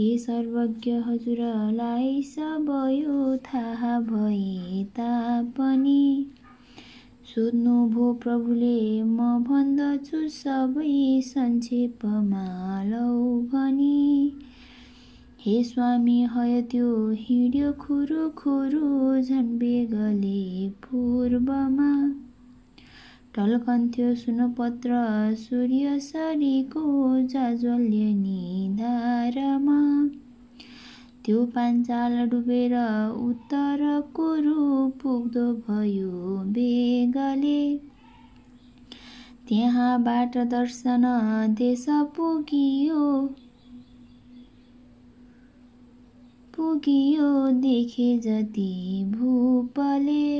हे सर्वज्ञ हजुरलाई सब थाहा भए तापनि सोध्नुभयो प्रभुले म भन्दछु सबै संक्षेपमा लौ भनी हे स्वामी हय त्यो हिँड्यो खुरु खुरु झन् बेगले पूर्वमा ढल्कन्थ्यो सुनपत्र सूर्य सरीको जाज्वल्य निधारमा। त्यो पाञ्चाल डुबेर उत्तर कुरु पुग्दो भयो बेगले। त्यहाँबाट दर्शन देश पुगियो। पुगियो देखे जति भूपले।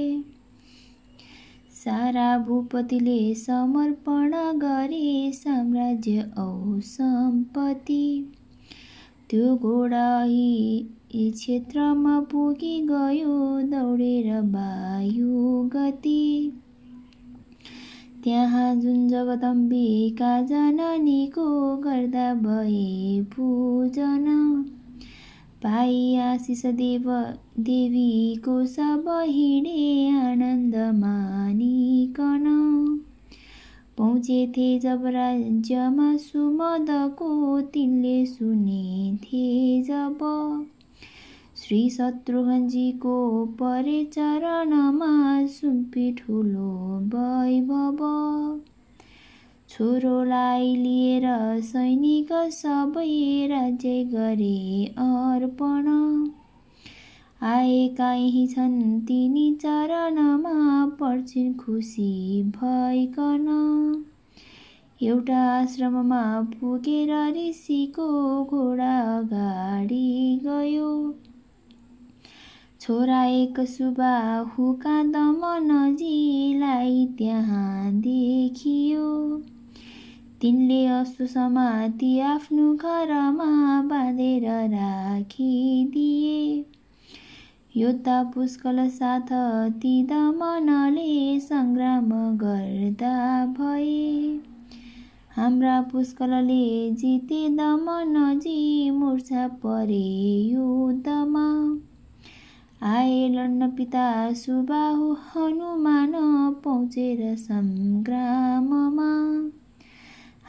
सारा भूपतिले समर्पण गरे साम्राज्य औ सम्पत्ति। त्यो घोडा क्षेत्रमा पुगी गयो दौडेर वायु गति। त्यहाँ जुन जगदम्बिका जननीको गर्दा भए पूजन पाई आशिष देव देवीको सब हिँडे आनन्द मानिकन पहुँचेथे जब राज्यमा सुमदको तिनले सुनेथे जब। श्री शत्रुघ्नजीको परे चरणमा सुम्पी ठुलो वैभव। छोरोलाई लिएर सैनिक सबै राज्य गरे अर्पण। आएका यही छन् तिनी चरणमा पर्छिन् खुसी भइकन। एउटा आश्रममा पुगेर ऋषिको घोडा अगाडि गयो। छोरा एक सुबाहुका दमनजीलाई त्यहाँ देखियो। तिनले अश्रु समाति आफ्नो घरमा बाँधेर राखिदिए। योद्धा पुष्कल साथ ती दमनले सङ्ग्राम गर्दा भए। हाम्रा पुष्कलले जिते दमनजी मुर्छा परे युद्धमा। आए लड्न पिता सुबाहु हनुमान पहुँचेर सङ्ग्राममा।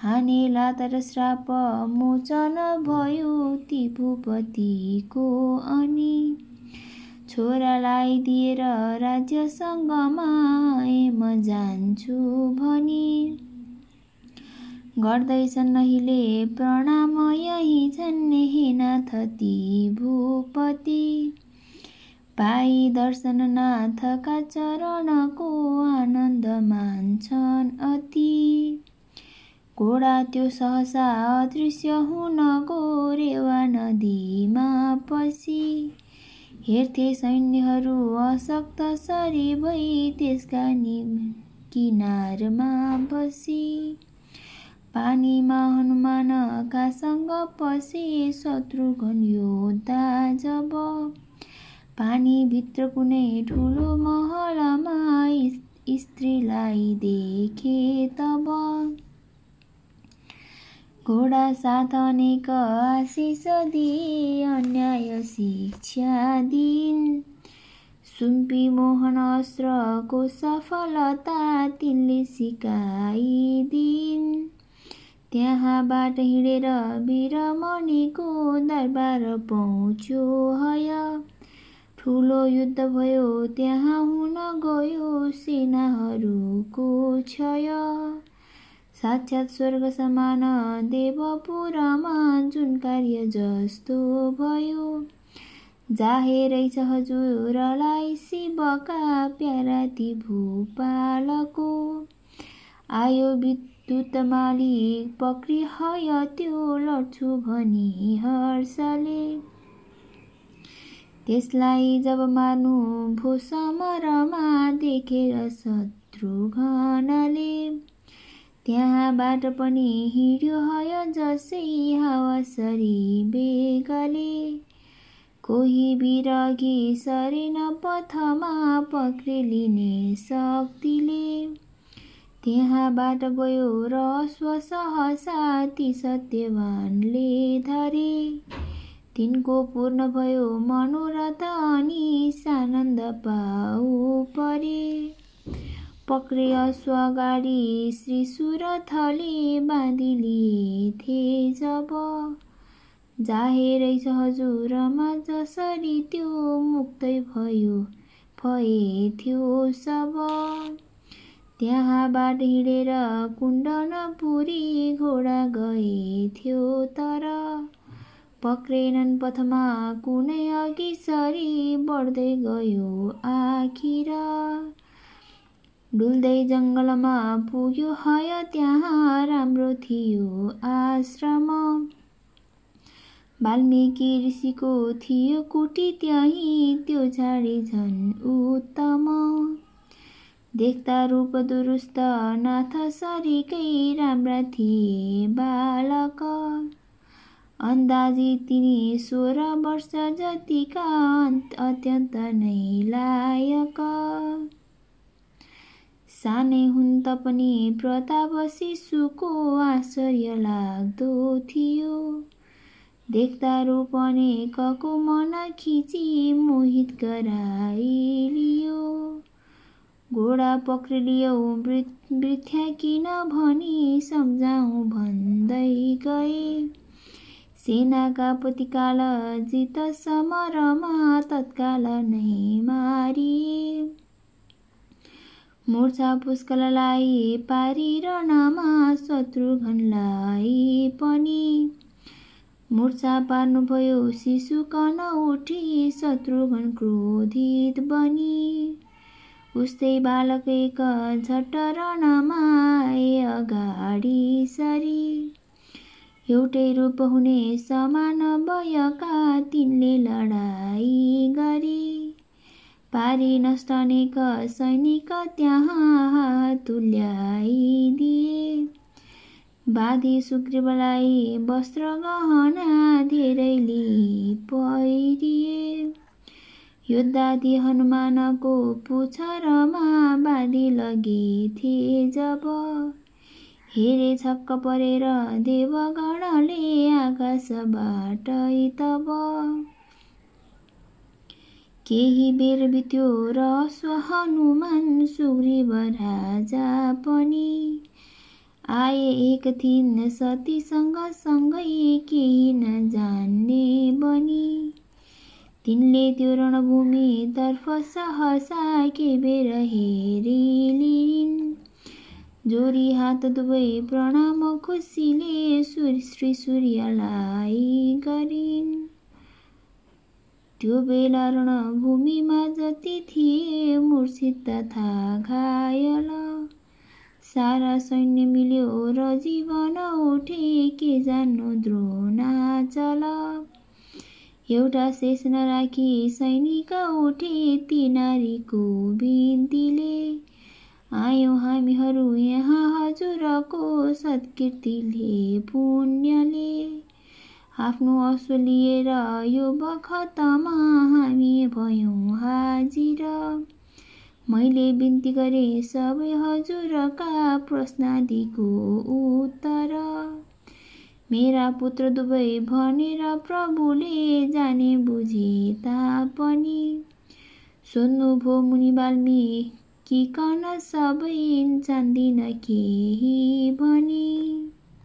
हानेला तर श्राप मोचन भयो ती भूपतिको अनि। छोरालाई दिएर राज्यसँगमा म जान्छु भनी। गर्दैछन् अहिले प्रणाम यही छन् हे नाथ ती भूपति पाई दर्शन नाथका चरणको आनन्द मान्छन् अति। घोडा त्यो सहसा अदृश्य हुन गोरेवा नदीमा पसी हेर्थे सैन्यहरू अशक्त सरी भई त्यसका नि किनारमा बसी पानीमा हनुमानकासँग पसे शत्रुघ्न योद्धा जब पानीभित्र कुनै ठुलो महलमा स्त्रीलाई देखे तब घोडा साथ अनेक आशिष दिए अन्याय शिक्षा दिन। सुम्पी मोहन अस्त्रको सफलता तिनले सिकाइदिन् त्यहाँबाट हिँडेर वीरमणिको दरबार पहुँच्यो हय। ठुलो युद्ध भयो त्यहाँ हुन गयो सेनाहरूको क्षय। साक्षात् स्वर्ग समान देवपुरमा जुन कार्य जस्तो भयो। जाहेरै छ हजुरलाई शिवका प्यारा ती भूपालको। आयो विद्युत मालिक पक्री हय त्यो लड्छु भनी हर्षले। त्यसलाई जब मार्नु भो समरमा देखेर शत्रुघ्नले त्यहाँबाट पनि हिँड्यो हय जसै हावासरी बेगले। कोही बिरगी सरेन पथमा पक्रेलिने शक्तिले। त्यहाँबाट गयो र सहसा ती सत्यवानले धरे। तिनको पूर्ण भयो मनोरथ अनि सानन्द पाउ परे। पक्रे अश्वगाडी श्री सुरथले बाँधिलिथे जब। जाहेरै हजुरमा जसरी त्यो मुक्तै भयो भएथ्यो सब। त्यहाँबाट हिँडेर कुण्डनपुरी घोडा गएथ्यो तर पक्रेनन् पथमा कुनै अघि सरी बढ्दै गयो आखिर। डुल्दै जङ्गलमा पुग्यो हय त्यहाँ राम्रो थियो आश्रम। वाल्मिकी ऋषिको थियो कुटी त्यहीँ त्यो झाडी झन् उत्तम। देख्दा रूप दुरुस्त नाथ सरीकै राम्रा थिए बालक। अन्दाजी तिनी सोह्र वर्ष जतिका अत्यन्त नै लायक। सानै हुन् त पनि प्रताप शिशुको आश्चर्य लाग्दो थियो। देख्दा रूप अनेकको मन खिची मोहित गराइलियो। घोडा पक्रिलियो वृथ्या किन भनी सम्झाउँ भन्दै गए। सेनाका पतिकाल जित समरमा तत्काल नै मारिए। मूर्छा पुष्कललाई पारिरणमा शत्रुघ्नलाई पनि मूर्छा पार्नुभयो शिशु कन उठी शत्रुघ्न क्रोधित बनी उस्तै बालक एक झट्ट रणमा अगाडि सरी एउटै रूप हुने समान भयका तिनले लडाई गरी पारी अनेक सैनिक त्यहाँ तुल्याइदिए बाधी सुग्रीवलाई वस्त्र गहना धेरै पहिरिए योद्धादी हनुमानको पुछरमा बाँधी लगेथे जब हेरे छक्क परेर देवगणले आकाशबाट तब केही बेर बित्यो र हनुमान सुग्रीव राजा पनि आए एक थिन सतीसँग सँगै केही नजान्ने बनी। तिनले त्यो रणभूमितर्फ सहसा के बेर हेरिलिन् जोरी हात दुवै प्रणाम खुसीले श्री सूर्यलाई गरिन्। त्यो बेला रणभूमिमा जति थिए मूर्छित तथा घायल। सारा सैन्य मिल्यो र जीवन उठे के जान्नु द्रोणाचल। एउटा शेष नराखी सैनिक उठे ती नारीको बिन्तीले। आयौँ हामीहरू यहाँ हजुरको सत्कीर्तिले पुण्यले। आफ्नो असु लिएर यो बखतमा हामी भयौँ हाजिर। मैले बिन्ती गरेँ सबै हजुरका प्रश्नादिको उत्तर। मेरा पुत्र दुवै भनेर प्रभुले जाने बुझे तापनि। सोध्नुभयो मुनि बाल्मी कि कन सबै जान्दिन केही भनी?